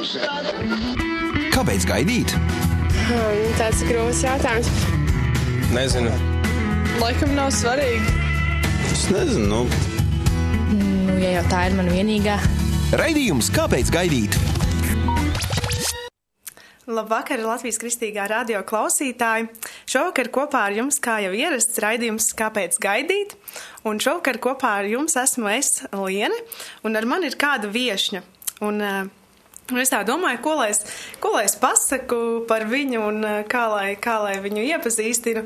Kāpēc gaidīt? Hmm, tāds ir grūts jautājums. Nezinu. Laikam nav svarīgi. Es nezinu. Nu. Nu, ja jau tā ir mana vienīgā. Raidījums Kāpēc gaidīt? Labvakar, Latvijas kristīgā radio klausītāji! Šovakar kopā ar jums, kā jau ierasts, raidījums Kāpēc gaidīt? Un šovakar kopā ar jums esmu es, Liene, un ar mani ir kāda viešņa. Un, uh, es tā domāju, ko lai es, ko lai es pasaku par viņu un uh, kā lai, kā lai viņu iepazīstinu.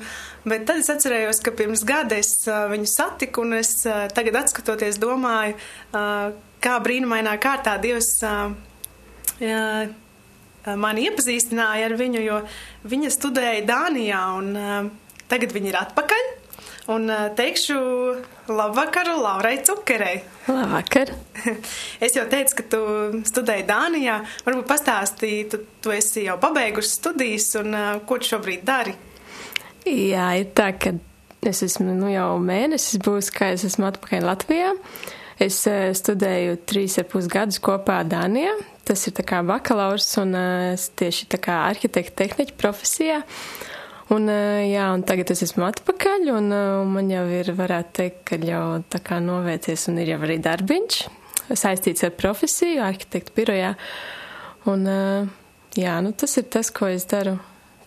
Bet tad es atcerējos, ka pirms gada es uh, viņu satiku, un es uh, tagad atskatoties domāju, kā brīnumainā kārtā Dievs. Mani iepazīstināja ar viņu, jo viņa studēja Dānijā, un tagad viņa ir atpakaļ. Un uh, teikšu labvakar Laurai Cukerei. Labvakar. es jau teicu, ka tu studēji Dānijā. Varbūt pastāstīji, tu, tu esi jau pabeigusi studijas, un uh, ko tu šobrīd dari? Jā, ir tā, ka es esmu nu, jau mēnesis būs, kā es esmu atpakaļ Latvijā. Es uh, studēju trīs ar pus gadus kopā Dānijā, Tas ir kā bakalaurs un es tieši tā kā arhitekta tehniķa profesijā. Un, jā, un tagad es esmu atpakaļ, un, un man jau ir, varētu teikt, ka jau tā kā novērties, un ir jau arī darbiņš saistīts ar profesiju, arhitektu birojā. Un, jā, nu tas ir tas, ko es daru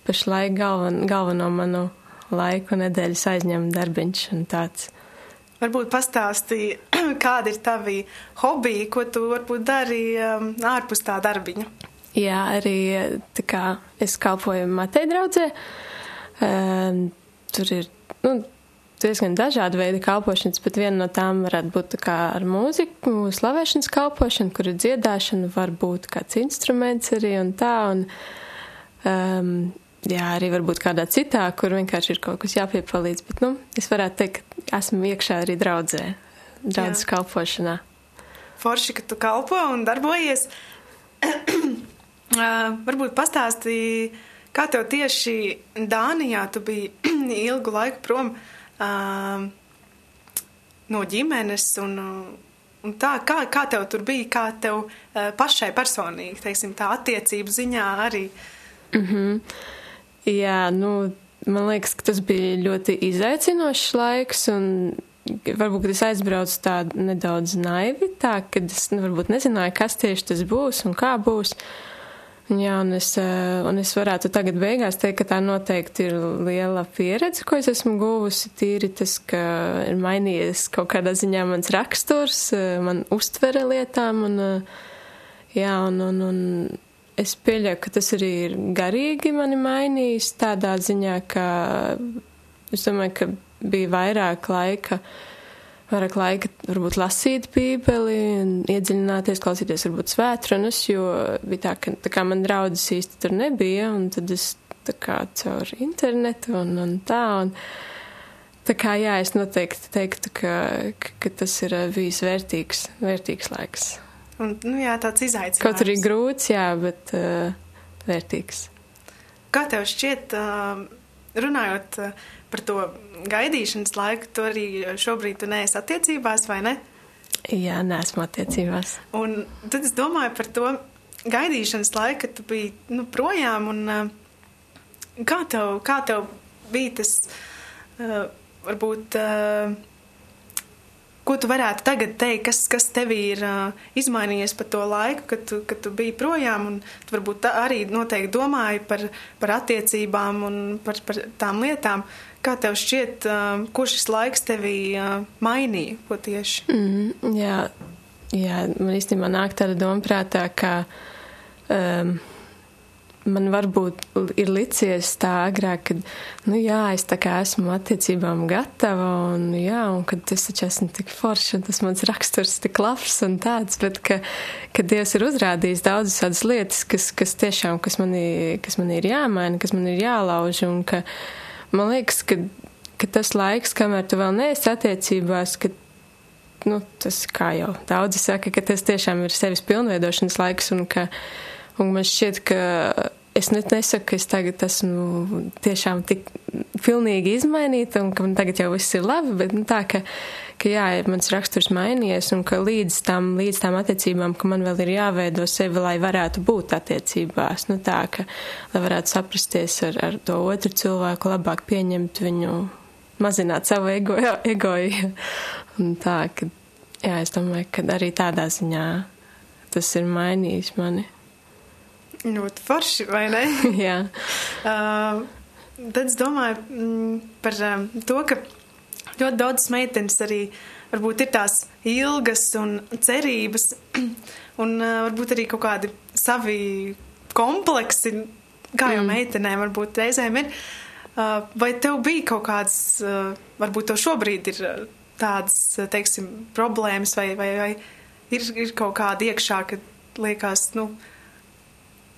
pašlaik galven, galveno manu laiku nedēļas aizņem darbiņš un tāds. Varbūt pastāstīja, kādi ir tavi hobiji, ko tu varbūt dari ārpus tā darbiņa. Jā, arī tā kā es kalpoju Matei draudzē. Um, tur ir, nu, diezgan dažādi veidi kalpošanas, bet viena no tām varētu būt kā ar mūziku, slavēšanas kalpošana, kur ir dziedāšana, varbūt kāds instruments arī un tā. Un, um, jā, arī varbūt kādā citā, kur vienkārši ir kaut kas jāpiepalīdz. Bet, nu, es varētu teikt, ka esmu iekšā arī draudzē, draudzes jā. kalpošanā. Forši, ka tu kalpo un darbojies. uh, varbūt pastāstīji, kā tev tieši Dānijā tu biji ilgu laiku prom uh, no ģimenes un, un tā, kā, kā tev tur bija, kā tev uh, pašai personīgi, teiksim, tā attiecību ziņā arī. Mm -hmm. Jā, nu, man liekas, ka tas bija ļoti izaicinošs laiks, un varbūt es aizbraucu tā nedaudz naivi, tā, kad es nu, varbūt nezināju, kas tieši tas būs un kā būs. Jā, un es, eh, un es varētu tagad beigās teikt, ka tā noteikti ir liela pieredze, ko es esmu guvusi. Tīri tas, ka ir mainījies kaut kādā ziņā mans raksturs, eh, man uztvere lietām, un, eh, jā, un, un, un es pieļauju, ka tas arī ir garīgi mani mainījis tādā ziņā, ka es domāju, ka bija vairāk laika, vairāk laika varbūt lasīt bībeli un iedziļināties, klausīties varbūt svētrunas, jo bija tā, ka tā kā man draudzes īsti tur nebija, un tad es tā kā caur internetu un, un tā, un tā kā jā, es noteikti teiktu, ka, ka, ka tas ir bijis vērtīgs, vērtīgs laiks. Un, nu, jā, tāds izaicinājums. Kaut arī grūts, jā, bet uh, vērtīgs. Kā tev šķiet, uh, runājot uh, par to gaidīšanas laiku, tu arī šobrīd tu neesi attiecībās, vai ne? Jā, neesmu attiecībās. Un tad es domāju par to gaidīšanas laiku, kad tu biji nu, projām, un uh, kā tev, kā tev bija tas, uh, varbūt. Ko tu varētu tagad teikt, kas, kas tev ir uh, izmainījies pa to laiku, kad tu, kad tu biji projām, tu varbūt arī noteikti domāji par, par attiecībām un par, par tām lietām. Kā tev šķiet, uh, ko šis laiks tevī uh, mainīja, ko tieši? Mm, jā, jā, man īstenībā nāk tāda doma prātā, ka. Um, man varbūt ir licies tā agrāk, ka, nu jā, es tā kā esmu attiecībām gatava, un jā, un kad es taču esmu tik forši, un tas mans raksturs tik labs un tāds, bet ka, ka Dievs ir uzrādījis daudzas tādas lietas, kas, kas tiešām, kas man, ir, kas man ir jāmaina, kas man ir jālauž, un ka man liekas, ka, ka tas laiks, kamēr tu vēl neesi attiecībās, ka nu, tas, kā jau daudzi saka, ka tas tiešām ir sevis pilnveidošanas laiks un ka, un man šķiet, ka es net nesaku, ka es tagad esmu tiešām tik pilnīgi izmainīta un ka man tagad jau viss ir labi, bet nu, tā, ka, ka jā, mans raksturs mainījies un ka līdz tam, līdz tām attiecībām, ka man vēl ir jāveido sevi, lai varētu būt attiecībās, nu tā, ka, lai varētu saprasties ar, ar to otru cilvēku, labāk pieņemt viņu, mazināt savu ego, egoju. Un tā, ka, jā, es domāju, ka arī tādā ziņā tas ir mainījis mani. Ļoti forši, vai ne? jā. Uh, tad es domāju mm, par um, to, ka ļoti daudzas meitenes arī varbūt ir tās ilgas un cerības, un uh, varbūt arī kaut kādi savi kompleksi, kā jau mm. meitenēm varbūt reizēm ir. Uh, vai tev bija kaut kādas, uh, varbūt tev šobrīd ir uh, tādas, teiksim, problēmas, vai, vai, vai ir, ir kaut kāda iekšā, ka liekas, nu,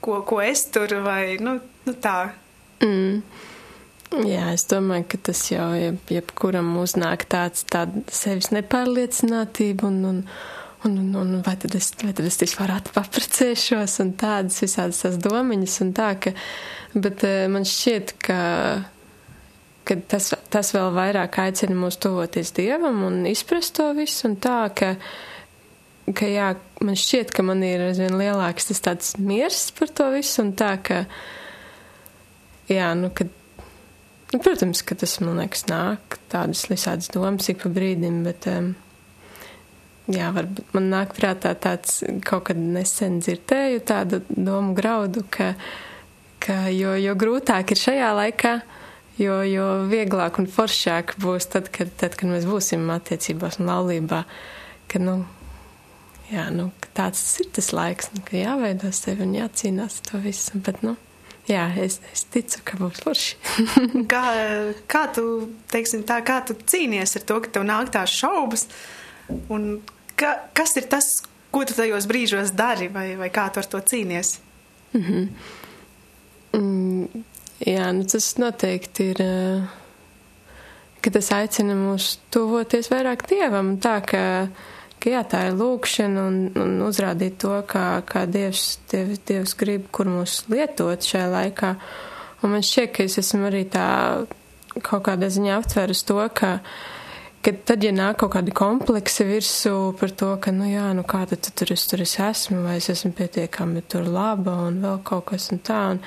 ko, ko es tur, vai, nu, nu tā. Mm. Jā, es domāju, ka tas jau jeb, jebkuram uznāk tāds tāda sevis nepārliecinātība un, un, un, un, un vai tad es, vai tad es vispār atpaprecēšos un tādas visādas tās domiņas un tā, ka, bet man šķiet, ka, ka tas, tas vēl vairāk aicina mūs tuvoties Dievam un izprast to visu un tā, ka, ka jā, man šķiet, ka man ir aizvien lielāks tas tāds miers par to visu un tā, ka, jā, nu, kad Nu, protams, ka tas man liekas nāk tādas visādas domas ik pa brīdim, bet um, jā, varbūt man nāk prātā tāds kaut kad nesen dzirdēju tādu domu graudu, ka, ka jo, jo grūtāk ir šajā laikā, jo, jo vieglāk un foršāk būs tad, kad, tad, kad mēs būsim attiecībās un laulībā, ka, nu, jā, nu, tāds ir tas laiks, nu, ka jāveido sevi un jācīnās to visu, bet, nu. Jā, es, es ticu, ka būs forši. kā, kā tu, teiksim, tā, kā tu cīnies ar to, ka tev nāk tās šaubas? Un ka, kas ir tas, ko tu tajos brīžos dari, vai, vai kā tu ar to cīnies? Mm -hmm. mm, jā, nu tas noteikti ir, ka tas aicina mūs tuvoties vairāk Dievam, tā ka ka jā, tā ir lūkšana un, un uzrādīt to, kā, kā Dievs, Dievs, Dievs grib, kur mūs lietot šajā laikā. Un man šķiet, ka es esmu arī tā kaut kādā ziņā aptverus to, ka, ka tad, ja nāk kaut kādi kompleksi virsū par to, ka, nu jā, nu kā tad tur es tur es esmu, vai es esmu pietiekami tur laba un vēl kaut kas un tā, un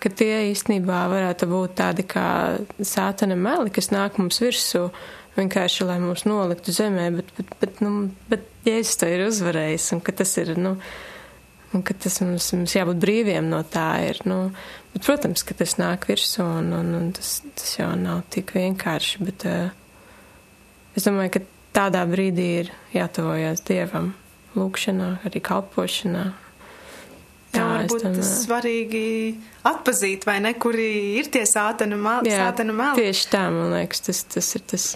ka tie īstenībā varētu būt tādi kā sātana meli, kas nāk mums virsū vienkārši, lai mūs noliktu zemē, bet, bet, bet, nu, bet Jēzus to ir uzvarējis, un ka tas ir, nu, un ka tas mums, mums jābūt brīviem no tā ir, nu, bet, protams, ka tas nāk virsū, un, un, un tas, tas jau nav tik vienkārši, bet uh, es domāju, ka tādā brīdī ir jātuvojas Dievam, lūkšanā, arī kalpošanā. Jā, varbūt tas svarīgi atpazīt, vai ne, kuri ir tie sātanu meli. Jā, sātanu meli. tieši tā, man liekas, tas, tas ir tas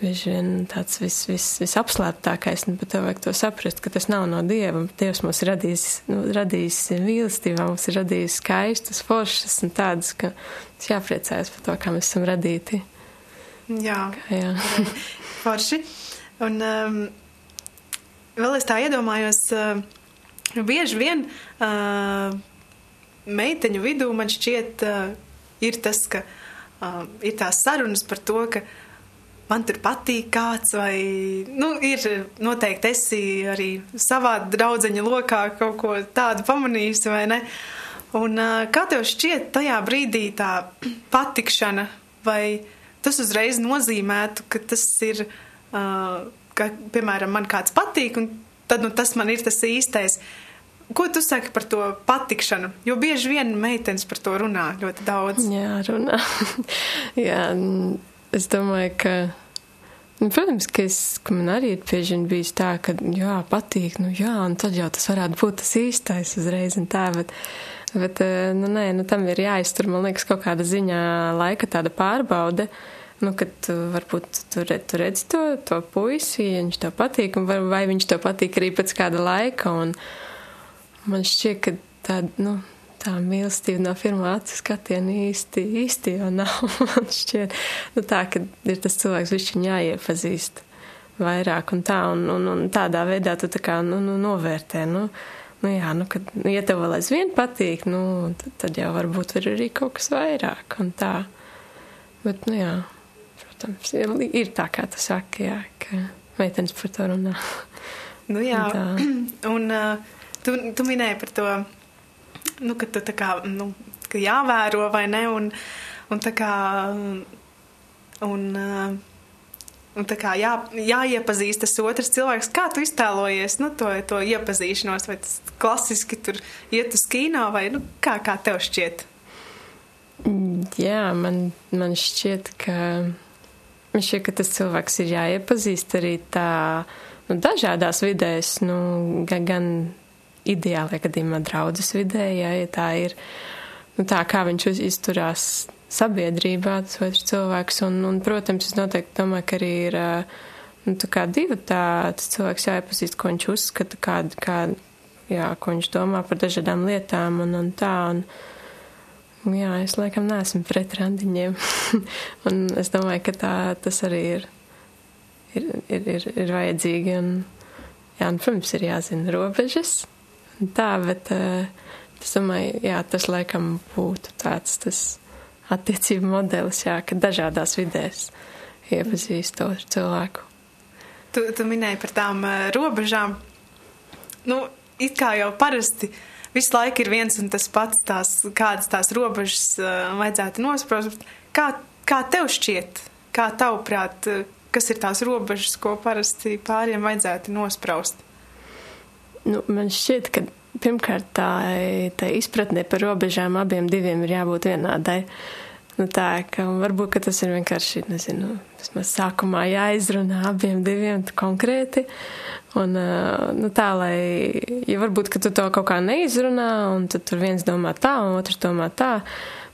bieži vien tāds vis, vis, visapslēptākais, un pat tev vajag to saprast, ka tas nav no Dieva. Dievs mums ir radījis, nu, radījis mīlestībā, mums ir radījis skaistas, foršas un tādas, ka mums jāpriecājas par to, kā mēs esam radīti. Jā, kā, jā. forši. Un um, vēl es tā iedomājos, uh, bieži vien uh, meiteņu vidū man šķiet uh, ir tas, ka uh, ir tās sarunas par to, ka uh, man tur patīk kāds, vai nu, ir noteikti esi arī savā draudzeņa lokā kaut ko tādu pamanījis, vai ne? Un kā tev šķiet tajā brīdī tā patikšana, vai tas uzreiz nozīmētu, ka tas ir, ka, piemēram, man kāds patīk, un tad nu, tas man ir tas īstais. Ko tu saki par to patikšanu? Jo bieži vien meitenes par to runā ļoti daudz. Jā, runā. Jā, Es domāju, ka, nu, protams, ka, es, ka man arī ir bieži bijis tā, ka, jā, patīk, nu, jā, un tad jau tas varētu būt tas īstais uzreiz un tā, bet, bet, eh, nu, nē, nu, tam ir jāiztur, man liekas, kaut kāda ziņā laika tāda pārbaude, nu, kad tu varbūt tu, tu redzi to, to puisi, ja viņš tev patīk, un vai, vai viņš tev patīk arī pēc kāda laika, un man šķiet, ka tāda, nu, tā mīlestība no pirmā acu skatiena īsti, īsti jau nav. Man šķiet, nu tā, ka ir tas cilvēks, viņš viņu jāiepazīst vairāk un tā, un, un, un tādā veidā tu tā kā, nu, nu novērtē, nu, nu jā, nu, kad, nu, ja tev vēl aizvien patīk, nu, tad, tad jau varbūt ir arī kaut kas vairāk un tā. Bet, nu jā, protams, ir, ir tā, kā tu saki, jā, ka meitenes par to runā. Nu jā, Tā. un uh, tu, tu minēji par to, nu, ka tu tā kā, nu, ka jāvēro vai ne, un, un tā kā, un, un tā kā jā, jāiepazīst tas otrs cilvēks. Kā tu iztēlojies, nu, to, to iepazīšanos, vai tas klasiski tur iet uz kīno, vai, nu, kā, kā tev šķiet? Jā, man, man šķiet, ka, man šķiet, ka tas cilvēks ir jāiepazīst arī tā, nu, dažādās vidēs, nu, gan, gan ideālajā gadījumā draudzes vidē, jā, ja tā ir, nu, tā kā viņš izturās sabiedrībā, tas otrs cilvēks, un, un, protams, es noteikti domāju, ka arī ir, nu, tā divi tā, tas cilvēks jāiepazīst, ko viņš uzskata, kā, kā, jā, ko viņš domā par dažādām lietām, un, un tā, un, Jā, es laikam neesmu pret randiņiem. un es domāju, ka tā, tas arī ir, ir, ir, ir, ir vajadzīgi. Un, jā, un, protams, ir jāzina robežas. Tā, bet uh, es domāju, jā, tas laikam būtu tāds tas attiecību modelis, jā, ka dažādās vidēs iepazīst to cilvēku. Tu, tu minēji par tām uh, robežām. Nu, it kā jau parasti visu laiku ir viens un tas pats, tās, kādas tās robežas uh, vajadzētu nospraust. Kā, kā tev šķiet, kā tavuprāt, kas ir tās robežas, ko parasti pāriem vajadzētu nospraust? Nu, man šķiet, ka pirmkārt tā, tā izpratne par robežām abiem diviem ir jābūt vienādai. Nu, tā, ka varbūt ka tas ir vienkārši, nezinu, sākumā jāizrunā abiem diviem konkrēti. Un, nu, tā, lai, ja varbūt, ka tu to kaut kā neizrunā, un tad tur viens domā tā, un otrs domā tā,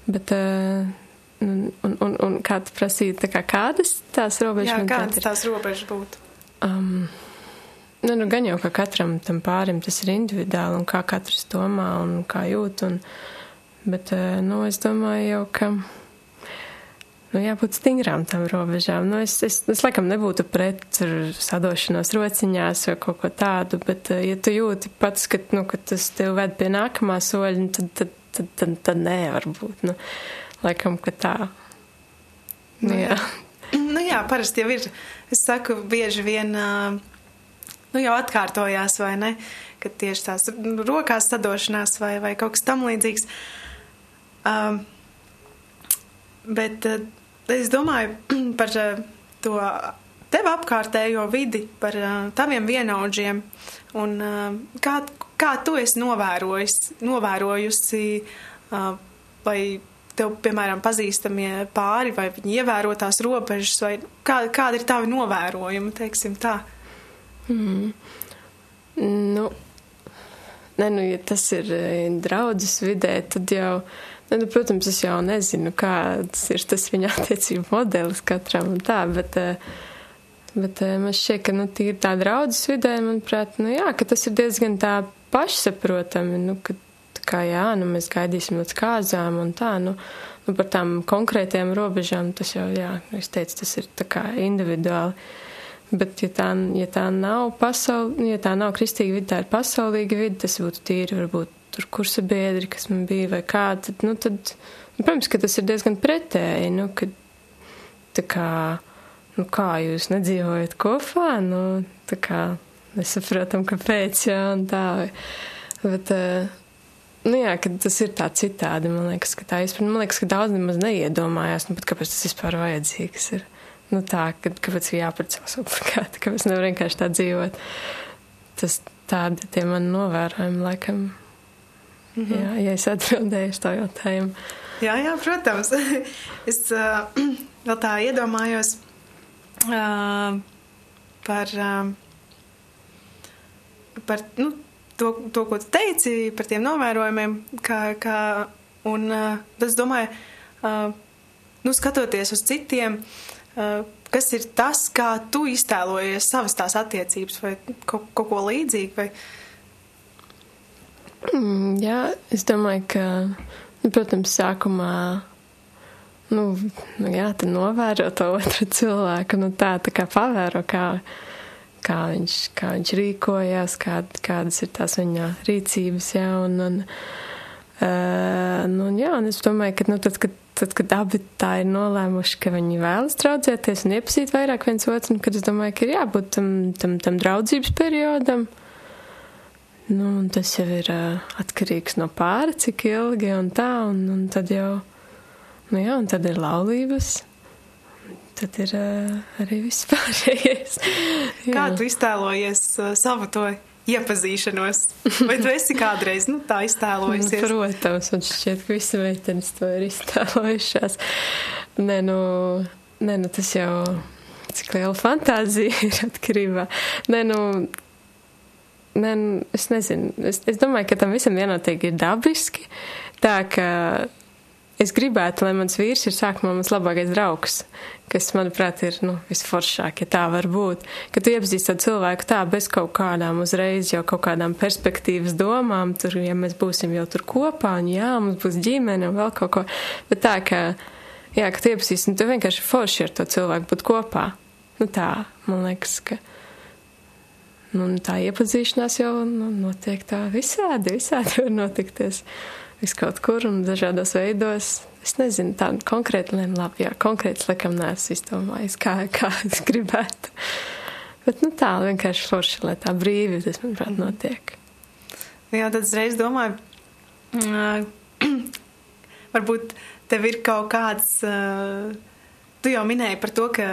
bet, un, un, un, un kā tu prasīji, tā kā kādas tās robežas? Jā, kādas tās robežas būtu? Um, nu, nu, gan jau, ka katram tam pārim tas ir individuāli un kā katrs domā un kā jūt. Un, bet, eh, nu, es domāju jau, ka. Nu, jābūt stingrām tam robežām. Nu, es, es, es laikam nebūtu pret sadošanos rociņās vai kaut ko tādu, bet, eh, ja tu jūti pats, ka, nu, ka tas tev ved pie nākamā soļa, nu, tad, tad, tad, tad, tad nē, varbūt. Nu, laikam, ka tā. Nu, jā. Nu jā, parasti jau ir. Es saku, bieži vien ā, nu, jau atkārtojās, vai ne? Kad tieši tās rokās sadošanās vai, vai kaut kas tam līdzīgs. Um, bet uh, es domāju par uh, to tev apkārtējo vidi, par uh, taviem vienaudžiem un uh, kā, kā tu esi novērojis, novērojusi, uh, vai tev, piemēram, pazīstamie pāri, vai viņi ievēro tās robežas, vai kā, kāda ir tavi novērojumi, teiksim tā. Mm. Nu, ne, nu, ja tas ir eh, draudzes vidē, tad jau, ne, nu, protams, es jau nezinu, kāds ir tas viņa attiecību modelis katram un tā, bet, eh, bet eh, man šķiet, ka, nu, tīri tā draudzes vidē, manuprāt, nu, jā, ka tas ir diezgan tā pašsaprotami, nu, ka, kā, jā, nu, mēs gaidīsim līdz kāzām un tā, nu, nu, par tām konkrētajām robežām, tas jau, jā, es teicu, tas ir tā kā individuāli. Bet, ja tā, ja tā nav pasauli, ja tā nav kristīga vide, tā ir pasaulīga vide, tas būtu tīri, varbūt tur kursa biedri, kas man bija vai kā, tad, nu, tad, nu, protams, ka tas ir diezgan pretēji, nu, ka, tā kā, nu, kā jūs nedzīvojat kopā, nu, tā kā, nesaprotam, kāpēc, jā, un tā, bet, uh, nu, jā, ka tas ir tā citādi, man liekas, ka tā izpratne, man liekas, ka daudz nemaz neiedomājās, nu, bet kāpēc tas vispār vajadzīgs ir nu, tā, ka, kāpēc ir jāprecās obligāti, kāpēc nevar vienkārši tā dzīvot. Tas tādi tie mani novērojumi, laikam, mm -hmm. jā, ja es atbildēju uz to jautājumu. Jā, jā, protams. es uh, vēl tā iedomājos uh, par, uh, par nu, to, to, ko tu teici, par tiem novērojumiem, kā, kā, un uh, tas, domāju, uh, nu, skatoties uz citiem, uh, kas ir tas, kā tu iztēlojies savas tās attiecības vai kaut, kaut ko līdzīgu, vai Mm, jā, es domāju, ka, nu, protams, sākumā, nu, nu jā, tad novēro to otru cilvēku, nu tā, tā kā pavēro, kā, kā viņš, kā viņš rīkojās, kā, kādas ir tās viņa rīcības, jā, un, un, uh, nu, jā, un es domāju, ka, nu, tad, kad, tad, kad abi tā ir nolēmuši, ka viņi vēlas draudzēties un iepazīt vairāk viens otru, kad es domāju, ka ir jābūt tam, tam, tam draudzības periodam, nu, tas jau ir uh, atkarīgs no pāra, cik ilgi un tā, un, un tad jau, nu jā, un tad ir laulības. Tad ir uh, arī viss pārējais. Kā tu iztēlojies uh, savu to iepazīšanos? Vai tu esi kādreiz nu, tā iztēlojusies? Nu, protams, man šķiet, ka visi meitenes to ir iztēlojušās. Nē, nu, nē, nu tas jau cik liela fantāzija ir atkarībā. Nē, nu, nē, nu, es nezinu. Es, es domāju, ka tam visam vienotīgi ir dabiski. Tā ka es gribētu, lai mans vīrs ir sākumā mans labākais draugs, kas, manuprāt, ir nu, visforšāk, ja tā var būt. Ka tu iepazīsti to cilvēku tā bez kaut kādām uzreiz jau kaut kādām perspektīvas domām, tur, ja mēs būsim jau tur kopā, un jā, mums būs ģimene un vēl kaut ko. Bet tā, ka, jā, ka tu iepazīsti, un tu vienkārši forši ar to cilvēku būt kopā. Nu tā, man liekas, ka. Nu, tā iepazīšanās jau nu, notiek tā visādi, visādi var notikties vis kaut kur un dažādos veidos. Es nezinu, tādu konkrētu lēmu, labi, jā, konkrēts lekam neesmu izdomājis, kā, kā es gribētu. Bet, nu tā, vienkārši forši, lai tā brīvi, tas, manuprāt, Mhm. notiek. Jā, tad es reiz domāju, mm, varbūt tev ir kaut kāds, uh, tu jau minēji par to, ka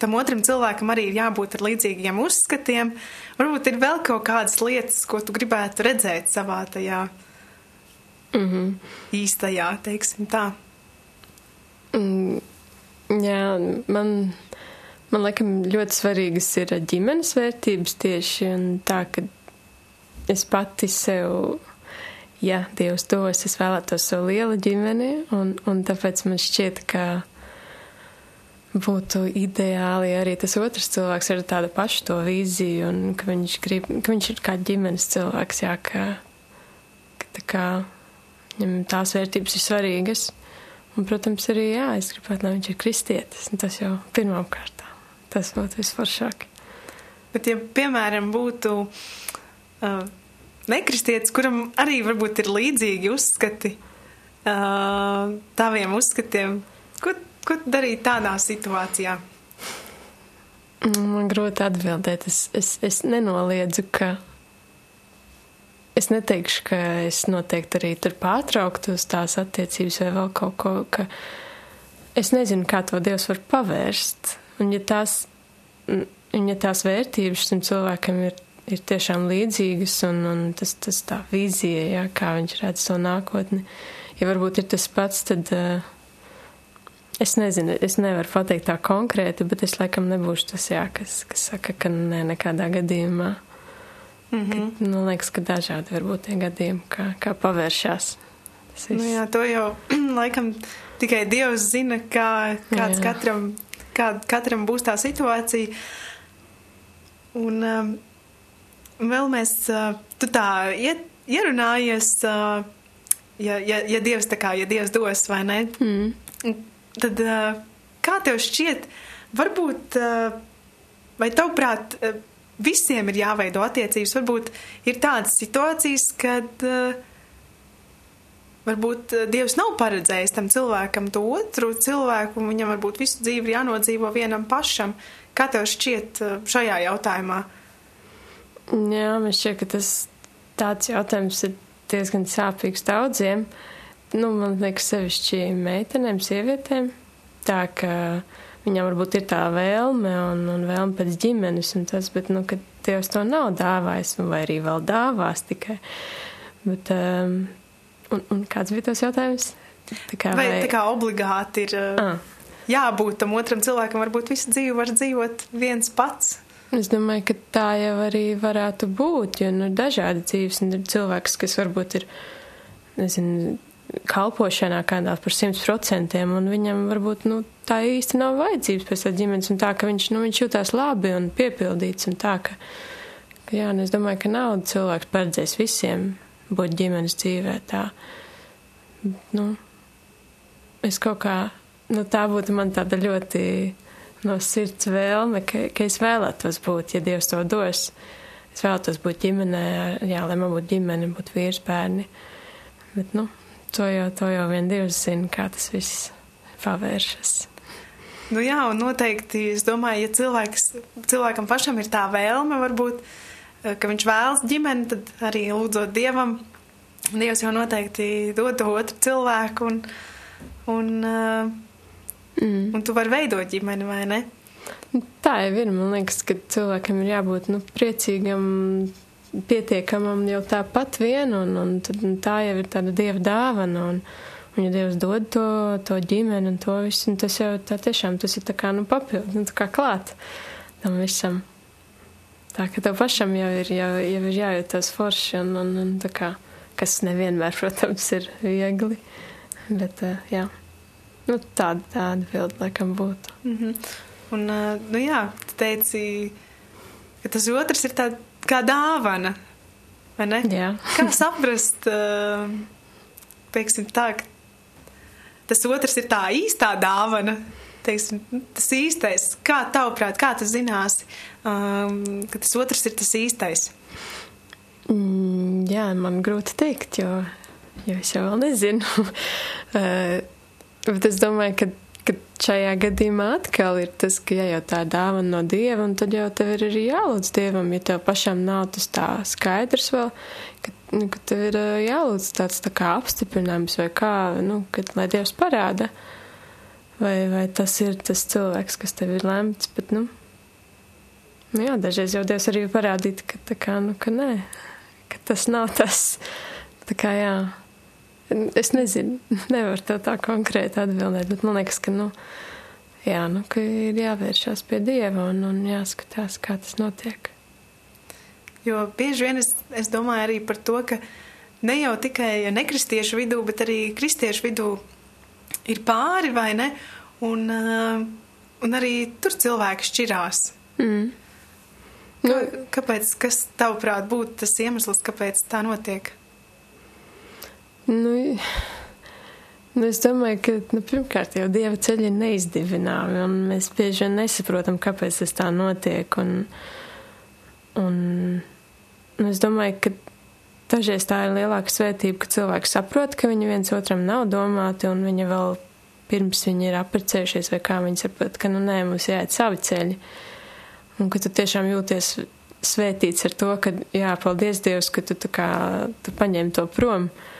tam otram cilvēkam arī ir jābūt ar līdzīgiem uzskatiem. Varbūt ir vēl kaut kādas lietas, ko tu gribētu redzēt savā tajā Mm -hmm. īstajā, teiksim tā. Mm, jā, man, man liekas, ļoti svarīgas ir ģimenes vērtības tieši un tā, ka es pati sev, ja Dievs dos, es vēlētos sev lielu ģimeni, un, un tāpēc man šķiet, ka būtu ideāli arī tas otrs cilvēks ar tādu pašu to vīziju, un ka viņš grib, ka viņš ir kā ģimenes cilvēks, jā, ka, ka tā kā tās vērtības ir svarīgas. Un, protams, arī jā, es gribētu, lai viņš ir kristietis. un Tas jau pirmām kārtām. Tas būtu visforšāk. Bet, ja, piemēram, būtu uh, nekristietis, kuram arī varbūt ir līdzīgi uzskati uh, taviem uzskatiem, ko, ko darīt tādā situācijā? Man grūti atbildēt. Es, es, es nenoliedzu, ka. Es neteikšu, ka es noteikti arī tur pārtrauktu uz tās attiecības vai vēl kaut ko, ka es nezinu, kā to Dievs var pavērst. Un ja tās, un ja tās vērtības tam cilvēkam ir, ir tiešām līdzīgas un, un tas, tas tā vīzija, jā, kā viņš redz to nākotni, ja varbūt ir tas pats, tad uh, es nezinu, es nevaru pateikt tā konkrēti, bet es laikam nebūšu tas, jā, kas, kas saka, ka nē, nekādā gadījumā. Mm -hmm. ka, man liekas, ka dažādi var būt tie gadījumi, kā, kā pavēršās. Nu, jā, to jau laikam tikai Dievs zina, kā, kāds Jā. katram, kā, katram būs tā situācija. Un um, vēl mēs, uh, tu tā iet, ierunājies, uh, ja, ja, ja Dievs tā kā, ja Dievs dos vai ne, Mm. tad uh, kā tev šķiet, varbūt, uh, vai tavuprāt, uh, visiem ir jāveido attiecības, varbūt ir tādas situācijas, kad uh, varbūt eh, Dievs nav paredzējis tam cilvēkam to otru cilvēku, un viņam varbūt visu dzīvi ir jānodzīvo vienam pašam. Kā tev šķiet eh, šajā jautājumā? Jā, man šķiet, ka tas tāds jautājums ir diezgan sāpīgs daudziem. Nu, man liekas, sevišķi meitenēm, sievietēm. Tā ka viņām varbūt ir tā vēlme un, un vēlme pēc ģimenes un tas, bet, nu, ka Dievs to nav dāvājis, vai arī vēl dāvās tikai. Bet, um, un, un kāds bija tas jautājums? Tā kā, Vai tā kā obligāti ir eh, Ah. jābūt tam otram cilvēkam, varbūt visu dzīvi var dzīvot viens pats? Es domāju, ka tā jau arī varētu būt, jo nu, ir dažādi dzīves, un ir cilvēks, kas varbūt ir, nezinu, kalpošanā kādā par simt procentiem, un viņam varbūt, nu, tā īsti nav vajadzības pēc tā ģimenes, un tā, ka viņš, nu, viņš jūtās labi un piepildīts, un tā, ka, ka jā, un es domāju, ka nav cilvēks paredzējis visiem būt ģimenes dzīvē tā. Nu, es kaut kā, nu, tā būtu man tāda ļoti no sirds vēlme, ka, ka es vēlētos būt, ja Dievs to dos. Es vēlētos būt ģimenē, jā, lai man būtu ģimene, būtu vīrs bērni. Bet, nu, to jau, to jau vien Dievs zina, kā tas viss pavēršas. Nu jā, un noteikti, es domāju, ja cilvēks, cilvēkam pašam ir tā vēlme, varbūt, eh, ka viņš vēlas ģimeni, tad arī lūdzot Dievam, Dievs jau noteikti dod to otru cilvēku, un, un, uh, mm. un tu vari veidot ģimeni, vai ne? Tā jau ir. Man liekas, ka cilvēkam ir jābūt nu, priecīgam, pietiekamam jau tāpat vien, un, un, un tā jau ir tāda dieva dāvana. Un, un ja Dievs dod to, to ģimeni un to visu, un tas jau tā tiešām tas ir tā kā nu, papildu, nu, kā klāt tam visam. Tā ka tev pašam jau ir, jau, jau ir jājūtas forši, un, un, un tā kā, kas nevienmēr, protams, ir viegli. Bet, jā, nu, tāda tā atbilde laikam būtu. Mm -hmm. Un, nu jā, tu teici, ka tas otrs ir tā kā dāvana. Kā saprast, teiksim tā, tas otrs ir tā īstā dāvana, teiksim, tas īstais. Kā tavuprāt, kā tu zināsi, um, ka tas otrs ir tas īstais? Mm, jā, man grūti teikt, jo, jo es jau vēl nezinu. uh, bet es domāju, ka ka šajā gadījumā atkal ir tas, ka ja jau tā dāvana no dieva, un tad jau tev ir arī jālūdz dievam, ja tev pašam nav tas tā skaidrs vēl, ka, nu, ka tev ir jālūdz tāds tā kā apstiprinājums vai kā, nu, kad lai dievs parāda, vai, vai tas ir tas cilvēks, kas tev ir lemts, bet, nu, nu jā, dažreiz jau dievs arī parādīt, ka tā kā, nu, ka nē, ka tas nav tas, tā kā jā. Es nezinu, nevaru tev tā konkrēti atbildēt, bet man liekas, ka, nu, jā, nu, ka ir jāvēršās pie Dieva un, un jāskatās, kā tas notiek. Jo bieži vien es, es domāju arī par to, ka ne jau tikai nekristiešu vidū, bet arī kristiešu vidū ir pāri vai ne, un, uh, un arī tur cilvēki šķirās. Mm. Nu, kāpēc, kas tavuprāt būtu tas iemesls, kāpēc tā notiek? Nu, nu, es domāju, ka nu, pirmkārt jau dieva ceļi ir neizdevināmi, un mēs bieži vien nesaprotam, kāpēc tas tā notiek. Un, un, un es domāju, ka dažreiz tā ir lielāka svētība, ka cilvēki saprot, ka viņi viens otram nav domāti, un viņi vēl pirms viņi ir apprecējušies, vai kā viņi saprot, ka nu nē, mums jāiet savi ceļi. Un ka tu tiešām jūties svētīts ar to, ka jā, paldies Dievs, ka tu kā tu paņem to prom. Uh,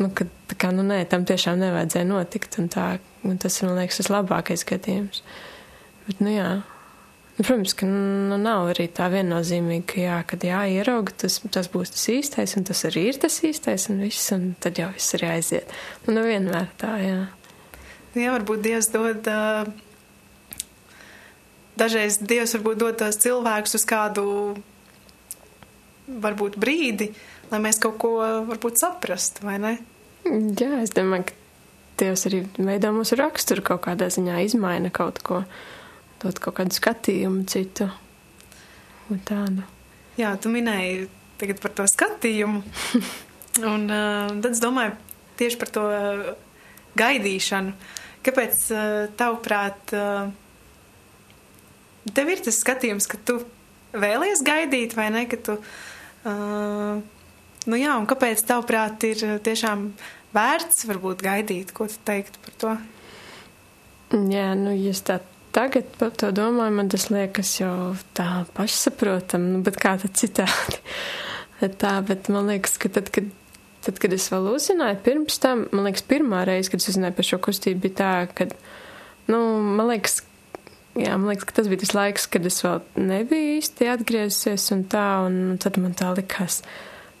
nu, ka kā, nu, nē, tam tiešām nevajadzēja notikt. Un tā, un tas ir, man liekas, tas labākais gadījums. Bet, nu, jā. Nu, protams, ka nu, nav arī tā viennozīmīga, ka jā, kad jāierauga, tas, tas būs tas īstais, un tas arī ir tas īstais, un viss, un tad jau viss arī aiziet. Nu, nevienmēr tā, jā. Nu, jā, varbūt Dievs dod. Uh, dažreiz Dievs varbūt dod tos cilvēkus uz kādu varbūt brīdi, uh, lai mēs kaut ko varbūt saprastu, vai ne? Jā, es domāju, ka Dievs arī veido mūsu raksturu kaut kādā ziņā, izmaina kaut ko, dot kaut kādu skatījumu citu un tādu. Jā, tu minēji tagad par to skatījumu, un uh, tad es domāju tieši par to uh, gaidīšanu. Kāpēc, uh, tavuprāt, uh, tev ir tas skatījums, ka tu vēlies gaidīt, vai ne, ka tu uh, Nu jā, un kāpēc tavuprāt ir eh, tiešām vērts varbūt gaidīt, ko tu teikt par to? Jā, nu, ja es tā tagad par to domāju, man tas liekas jau tā pašsaprotam, nu, bet kā tad citādi. tā, bet man liekas, ka tad, kad, tad, kad es vēl uzzināju pirms tam, man liekas, pirmā reize, kad es uzzināju par šo kustību, bija tā, ka, nu, man liekas, jā, man liekas, ka tas bija tas laiks, kad es vēl nebiju īsti atgriezusies un tā, un tad man tā likās.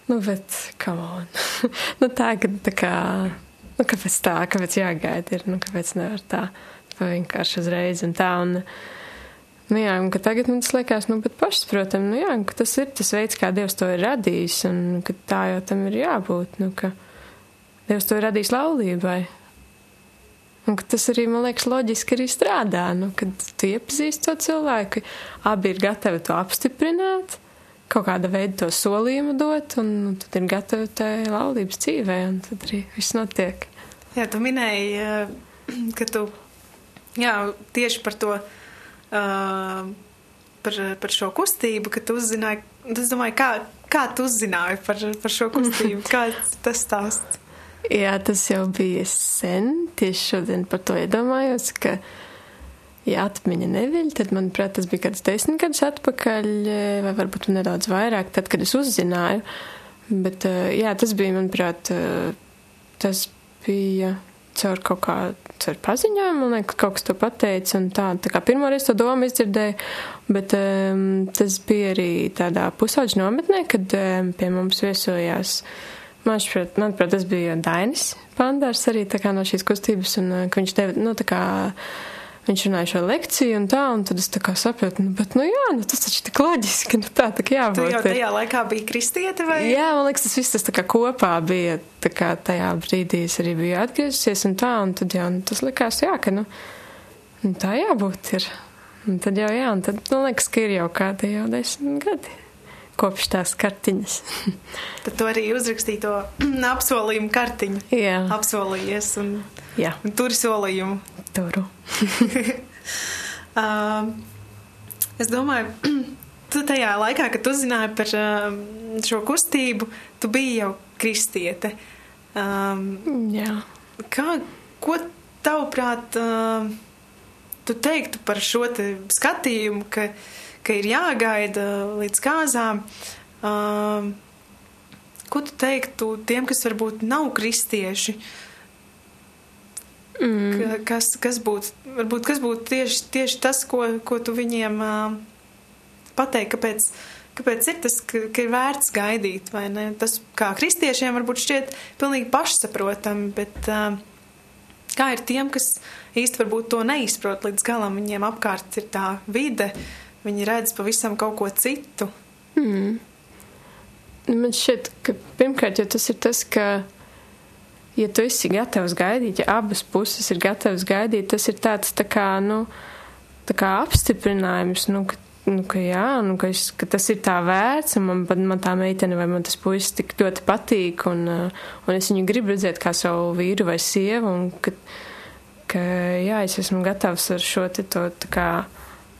Nu, bet, come on. nu, tā, ka, tā kā, nu, kāpēc tā, kāpēc jāgaida ir, nu, kāpēc nevar tā, tā vienkārši uzreiz un tā, un, nu, jā, un ka tagad man tas liekas, nu, bet pašas, protams, nu, jā, ka tas ir tas veids, kā Dievs to ir radījis, un ka tā jau tam ir jābūt, nu, ka Dievs to ir radījis laulībai. Un tas arī, man liekas, loģiski arī strādā, nu, kad tu iepazīsti to cilvēku, abi ir gatavi to apstiprināt, kaut kāda veida to solījumu dot, un nu, tad ir gatavi tai laulības dzīvē, un tad arī viss notiek. Jā, tu minēji, eh, ka tu jā, tieši par to uh, par, par šo kustību, kad tu uzzināji, es domāju, kā, kā tu uzzināji par, par šo kustību, kā tas stāsts? Jā, tas jau bija sen. Tieši šodien par to iedomājos, ka, ja atmiņa neviļ, tad, manuprāt, tas bija kāds desmit gadus atpakaļ, vai varbūt nedaudz vairāk, tad, kad es uzzināju. Bet, jā, tas bija, manuprāt, tas bija caur kaut kā, caur paziņojumu, man liekas, kaut kas to pateica, un tā, tā kā pirmoreiz to domu izdzirdēju, bet um, tas bija arī tādā pusauģu nometnē, kad um, pie mums viesojās, manuprāt, manuprāt, tas bija Dainis Pandārs arī tā kā no šīs kustības, un viņš deva, nu, tā kā, viņš runāja šo lekciju un tā, un tad es tā kā sapratu, nu, bet, nu jā, nu tas taču tik loģiski, nu tā, tā kā jābūt. Tu jau tajā laikā biji kristieti vai? Jā, man liekas, tas viss tas tā kā kopā bija, tā kā tajā brīdī es arī biju atgriezusies un tā, un tad jau, nu, tas likās, jā, ka, nu, nu tā jābūt ir. Un tad jau, jā, un tad, man liekas, ka ir jau kādi jau desmit gadi kopš tās kartiņas. tad tu arī uzrakstīji to apsolījumu kartiņu. Jā. Apsolījies un, jā. un turi solījumu. Turu. uh, es domāju, tu tajā laikā, kad tu zināji par uh, šo kustību, tu biji jau kristiete. Um, jā. Kā, ko tavuprāt, uh, tu teiktu par šo te skatījumu, ka, ka ir jāgaida līdz kāzām? Uh, ko tu teiktu tiem, kas varbūt nav kristieši? Uh, Mm. Kas, kas būtu, varbūt, kas būtu tieši, tieši tas, ko, ko tu viņiem uh, pateikt, kāpēc, kāpēc ir tas, ka, ka ir vērts gaidīt, vai ne? Tas kā kristiešiem varbūt šķiet pilnīgi pašsaprotami, bet uh, kā ir tiem, kas īsti varbūt to neizprot līdz galam, viņiem apkārt ir tā vide, viņi redz pavisam kaut ko citu. Mm. Man šķiet, ka pirmkārt jau tas ir tas, ka ja tu esi gatavs gaidīt, ja abas puses ir gatavas gaidīt, tas ir tāds tā kā, nu, tā kā apstiprinājums, nu, ka, nu, ka jā, nu, ka, es, ka tas ir tā vērts, un man, man tā meitene vai man tas puisis tik ļoti patīk, un, uh, un es viņu gribu redzēt kā savu vīru vai sievu, un ka, ka jā, es esmu gatavs ar šo te to tā kā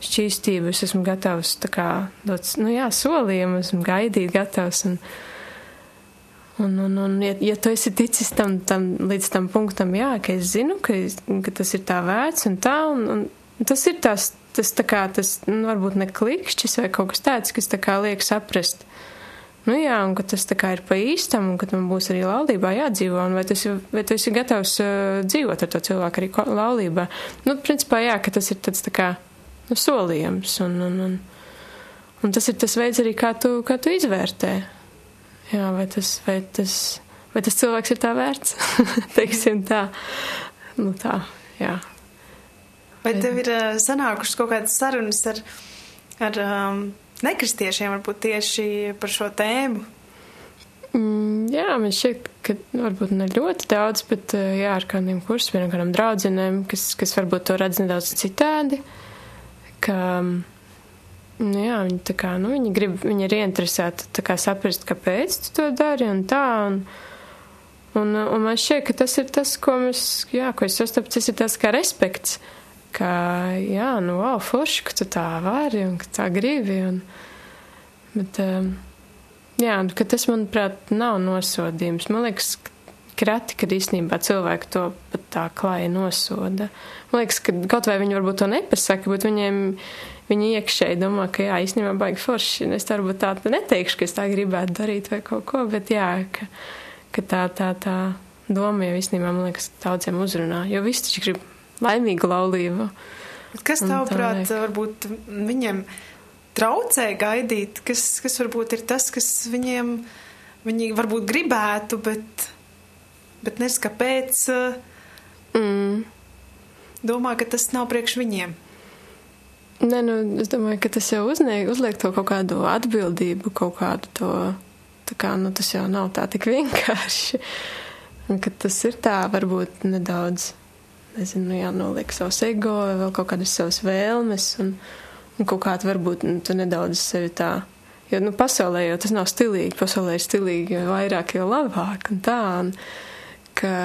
šķīstību, es esmu gatavs tā kā dot, nu jā, solījumu, esmu gaidīt gatavs, un, Un, un, un ja, ja tu esi ticis tam, tam, līdz tam punktam, jā, ka es zinu, ka, es, ka tas ir tā vērts un tā, un, un tas ir tās, tas tā kā, tas nu, varbūt ne klikšķis vai kaut kas tāds, kas tā kā liek saprast. Nu jā, un ka tas tā kā ir pa īstam, un ka man būs arī laulībā jādzīvo, un vai, tas, vai tu esi gatavs uh, dzīvot ar to cilvēku arī laulībā. Nu, principā jā, ka tas ir tāds tā kā, nu, solījums, un, un, un, un tas ir tas veids arī, kā tu, kā tu izvērtē. Jā, vai tas, vai tas, vai tas cilvēks ir tā vērts? Teiksim tā. Nu tā, jā. Vai tev ir uh, sanākušas kaut kādas sarunas ar, ar um, nekristiešiem, varbūt tieši par šo tēmu? Mm, jā, man šķiet, ka varbūt ne ļoti daudz, bet jā, ar kādiem kursiem, ar kādām draudzenēm, kas, kas varbūt to redz nedaudz citādi. Ka, um, Nu, jā, viņi, tā kā, nu, viņi, grib, viņi ir ieinteresēti kā, saprast, kāpēc tu to dari un tā. Un, un, un man šķiet, ka tas ir tas, ko, mēs, jā, ko es sastapu, tas ir tas kā respekts. Ka, jā, nu, wow, forši, ka tu tā vari un ka tā gribi. Un, bet, um, jā, ka tas, manuprāt, nav nosodījums. Man liekas, krati, kad īstenībā cilvēki to pat tā klāja nosoda. Man liekas, ka kaut vai viņi varbūt to nepasaka, bet viņiem viņi iekšēji domā, ka jā, īstenībā baigi forši. Es varbūt tā neteikšu, ka es tā gribētu darīt vai kaut ko, bet jā, ka, ka tā, tā, tā doma jau īstenībā, man liekas, daudziem uzrunā, jo visi taču grib laimīgu laulību. Kas tavuprāt, varbūt viņiem traucē gaidīt, kas, kas varbūt ir tas, kas viņiem, viņi varbūt gribētu, bet, bet nes kāpēc. Mm. Domā, ka tas nav priekš viņiem. Nē, nu, es domāju, ka tas jau uzliek, uzliek to kaut kādu atbildību, kaut kādu to, tā kā, nu, tas jau nav tā tik vienkārši. Un tas ir tā, varbūt nedaudz, nezinu, nu, jānoliek savs ego vēl kaut kādas savas vēlmes un, un kaut kādu varbūt, nu, tu nedaudz sevi tā. Jo, nu, pasaulē jau tas nav stilīgi, pasaulē ir stilīgi, vairāk, jo labāk un tā. Un, ka,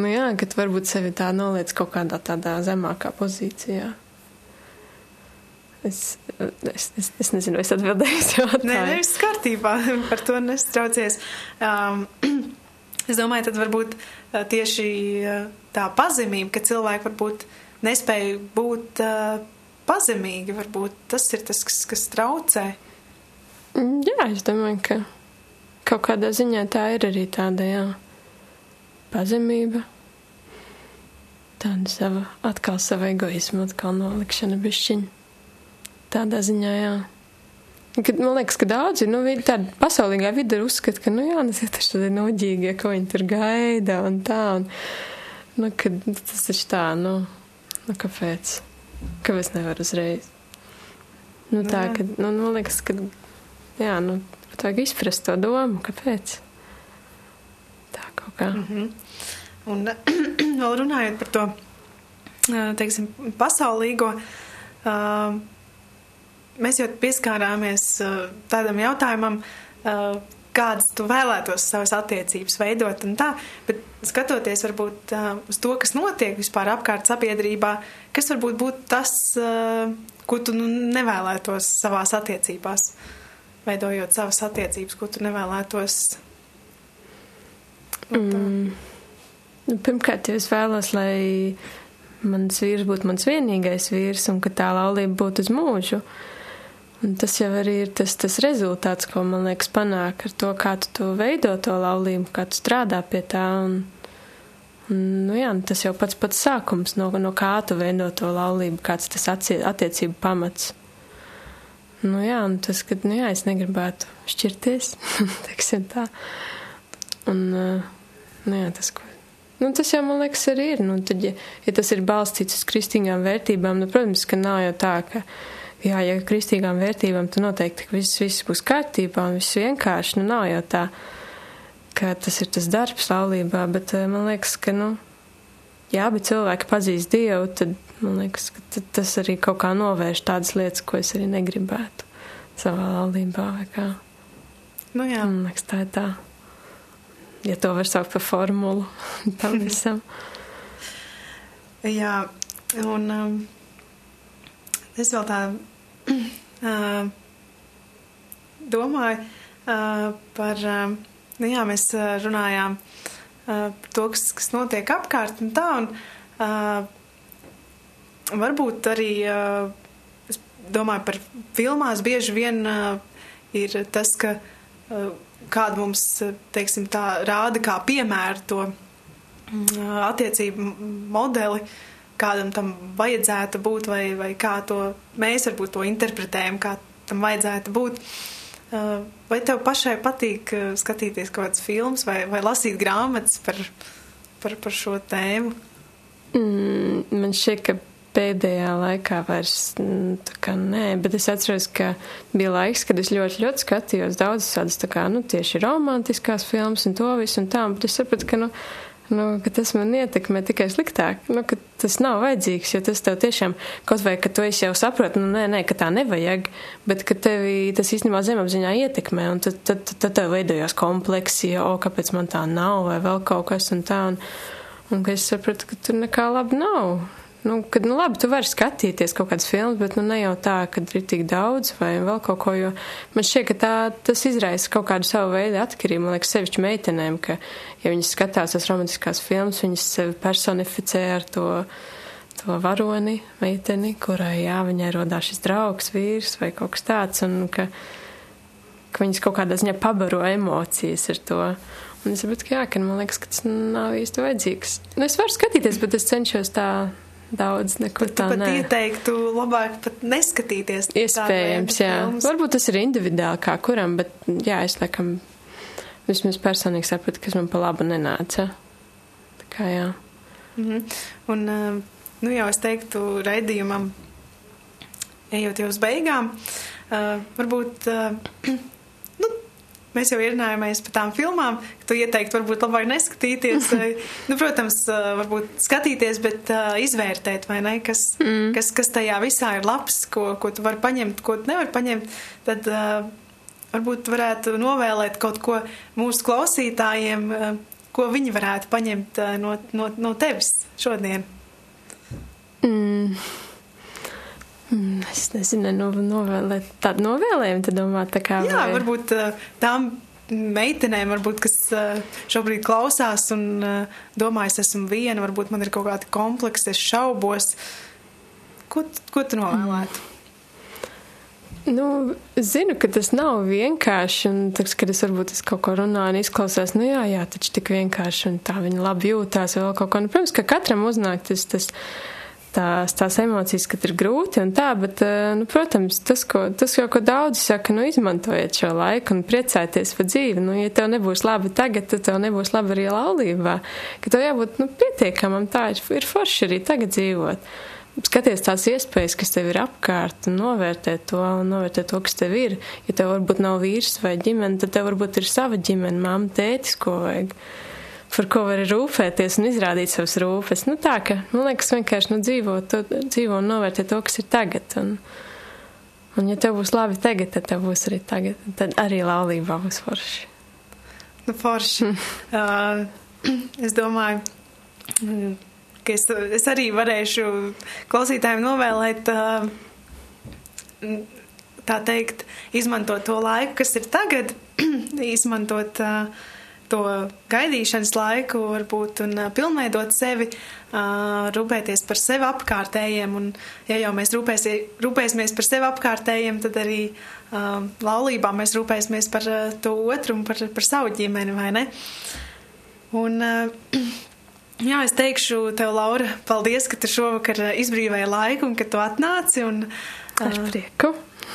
nu jā, ka tu varbūt sevi tā noliec kaut kādā tādā zemākā pozīcijā. Es, es, es, es nezinu, es atbildēju jautājumu. Nē, nevis kārtībā, par to nestraucies. Um, es domāju, tad varbūt uh, tieši uh, tā pazemība, ka cilvēki varbūt nespēja būt uh, pazemīgi, varbūt tas ir tas, kas, kas traucē. Mm, Jā, es domāju, ka kaut kādā ziņā tā ir arī tāda, jā, pazemība. Tāda sava, atkal sava egoisma, atkal nolikšana bišķiņa. Tādā ziņā, jā. Kad, man liekas, ka daudzi, nu, tāda pasaulīgā vidē uzskata, ka, nu, jā, tas ir tādi noģīgi, ko viņi tur gaida un tā, un, nu, kad tas taču tā, nu, nu, kāpēc? Kāpēc nevar uzreiz? Nu, tā, Jā. ka, nu, man liekas, ka, jā, nu, pat vajag izprast to domu, kāpēc? Tā kaut kā. Mm -hmm. Un vēl runājot par to, teiksim, pasaulīgo, uh, mēs jau pieskārāmies uh, tādam jautājumam, uh, kādas tu vēlētos savas attiecības veidot un tā, bet skatoties varbūt uh, uz to, kas notiek vispār apkārt sabiedrībā, kas varbūt būtu tas, uh, ko tu nu, nevēlētos savās attiecībās, veidojot savas attiecības, ko tu nevēlētos. Mm. Nu, pirmkārt, jau es vēlos, lai mans vīrs būtu mans vienīgais vīrs un ka tā laulība būtu uz mūžu. Un tas jau arī ir tas, tas rezultāts, ko man liekas panāk ar to, kā tu to veido to laulību, kā tu strādā pie tā. Un, un, nu jā, tas jau pats pats sākums, no, no kā tu veido to laulību, kāds tas atcie, attiecību pamats. Nu jā, un tas, kad, nu jā, es negribētu šķirties, teiksim tā. Un, uh, nu jā, tas, ko Nu, tas jau, man liekas, arī ir. Nu, tad, ja, ja tas ir balstīts uz kristīgām vērtībām, nu, protams, ka nav jau tā, ka, jā, ja kristīgām vērtībām, tad noteikti viss, viss būs kārtībā un viss vienkārši. Nu, nav jau tā, ka tas ir tas darbs laulībā, bet man liekas, ka, nu, ja abi cilvēki pazīst Dievu, tad, man liekas, ka tas arī kaut kā novērš tādas lietas, ko es arī negribētu savā laulībā vai kā. Nu jā. Man liekas, tā ir tā ja to var saukt par formulu tam visam. Jā, un um, es vēl tā uh, domāju uh, par, uh, nu jā, mēs uh, runājām uh, par to, kas, kas notiek apkārt un tā, un uh, varbūt arī, uh, es domāju par filmās bieži vien uh, ir tas, ka uh, kāda mums, teiksim, tā rāda kā piemēru to attiecību modeli, kādam tam vajadzētu būt, vai, vai kā to mēs varbūt to interpretējam, kā tam vajadzētu būt. Vai tev pašai patīk skatīties kaut kāds films vai, vai lasīt grāmatas par, par, par šo tēmu? Mm, man šķiet, ka pēdējā laikā vairs kā nē, bet es atceros, ka bija laiks, kad es ļoti, ļoti skatījos daudzas tādas tā kā, nu, tieši romantiskās filmas un to visu un tā, bet es sapratu, ka, nu, nu, ka tas man ietekmē tikai sliktāk, nu, ka tas nav vajadzīgs, jo tas tev tiešām, kaut vai, ka tu esi jau saproti, nu, nē, nē, ka tā nevajag, bet ka tevi tas īstenībā zemapziņā ietekmē, un tad, tad, tad, tad tev veidojās kompleksi, o, kāpēc man tā nav, vai vēl kaut kas un tā, un, un ka es sapratu, ka tur nekā labi nav. Nu, kad, nu, labi, tu vari skatīties kaut kādas filmas, bet nu, ne jau tā, ka ir tik daudz vai vēl kaut ko. Jo man šķiet, ka tā, tas izraisa kaut kādu savu veidu atkarību. Man liekas, sevišķi meitenēm, ka, ja viņas skatās tās romantiskās filmas, viņas sevi personificē ar to, to varoni, meiteni, kurai jā, viņai rodās šis draugs, vīrs vai kaut kas tāds. Un, ka, ka viņas kaut kādā ziņā pabaro emocijas ar to. Un es saprotu, ka jā, ka man liekas, ka tas nav īsti vajadzīgs. Nu, es varu skatīties, bet es cenšos tā daudz neko Tu tādu pat ieteiktu labāk pat neskatīties. Iespējams, jā. filmas. Varbūt tas ir individuāli kā kuram, bet jā, es laikam vismaz personīgi sapratu, kas man pa labu nenāca. Tā kā jā. Mhm. Un, uh, nu jau es teiktu raidījumam, ejot jau uz beigām, uh, varbūt, nu, mēs jau ierunājamies par tām filmām, ka tu ieteiktu varbūt labāk neskatīties, nu, protams, varbūt skatīties, bet izvērtēt, vai ne, kas, mm. kas, kas tajā visā ir labs, ko, ko tu vari paņemt, ko tu nevari paņemt, tad varbūt varētu novēlēt kaut ko mūsu klausītājiem, ko viņi varētu paņemt no, no, no tevis šodien. Mm. Mm, Es nezinu, nu, novēlēt tādu novēlējumu, tad domāt, tā kā. Jā, vai- varbūt uh, tām meitenēm, varbūt, kas uh, šobrīd klausās un uh, domā, es esmu viena, varbūt man ir kaut kādi kompleksi, es šaubos. Ko, ko tu novēlētu? Nu, zinu, ka tas nav vienkārši, un tas, kad es varbūt es kaut ko runāju un izklausās, nu jā, jā, taču tik vienkārši, un tā viņa labi jūtās vēl kaut ko. Nu, protams, ka katram uznāk tas, tas, tās, tās emocijas, kad ir grūti un tā, bet, eh, nu, protams, tas, ko, tas jau, ko daudzi saka, nu, izmantojiet šo laiku un priecājieties par dzīvi. Nu, ja tev nebūs labi tagad, tad tev nebūs labi arī laulībā. Ka tev jābūt, nu, pietiekamam tā, ir forši arī tagad dzīvot. Skaties tās iespējas, kas tev ir apkārt, un novērtē to, un novērtē to, kas tev ir. Ja tev varbūt nav vīrs vai ģimene, tad tev varbūt ir sava ģimene, mamma, tētis, ko vajag, par ko var rūpēties un izrādīt savas rūpes. Nu tā, ka, man liekas, vienkārši nu, dzīvo, to, dzīvo un novērtē to, kas ir tagad. Un, un ja tev būs labi tagad, tad tev būs arī tagad. Tad arī laulībā būs forši. Nu, forši. uh, es domāju, ka es, es arī varēšu klausītājiem novēlēt, uh, tā teikt, izmantot to laiku, kas ir tagad, izmantot uh, to gaidīšanas laiku, varbūt, un pilnveidot sevi, rūpēties par sevi apkārtējiem. Un, ja jau mēs rūpēsi, rūpēsimies par sevi apkārtējiem, tad arī laulībā mēs rūpēsimies par to otru un par, par savu ģimeni, vai ne? Un, jā, es teikšu tev, Laura, paldies, ka tu šovakar izbrīvēji laiku un ka tu atnāci. Un, Ar prieku.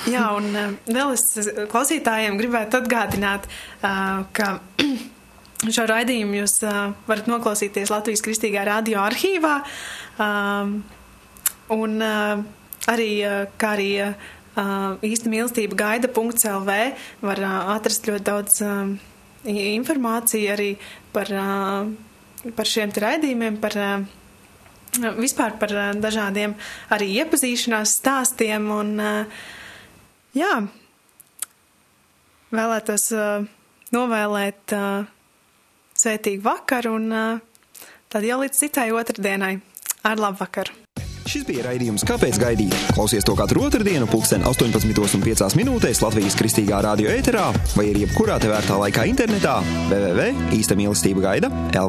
Jā, un vēl es klausītājiem gribētu atgādināt, ka šo raidījumu jūs uh, varat noklausīties Latvijas Kristīgā radio arhīvā. Um, un uh, arī, uh, kā arī uh, īsta mīlestība gaida.lv var uh, atrast ļoti daudz i- informāciju arī par, uh, par šiem raidījumiem, par uh, vispār par uh, dažādiem arī iepazīšanās stāstiem un uh, jā, vēlētos uh, novēlēt uh, svētīgu vakaru un uh, tad jau līdz citai otrdienai ar labu vakaru. Šis bija raidījums Kāpēc gaidīt? Klausies to katru otrdienu, pulksten 18,5 minūtēs Latvijas kristīgā radio ēterā vai arī jebkurā te vērtā laikā internetā www.īsta mīlestība gaida LV.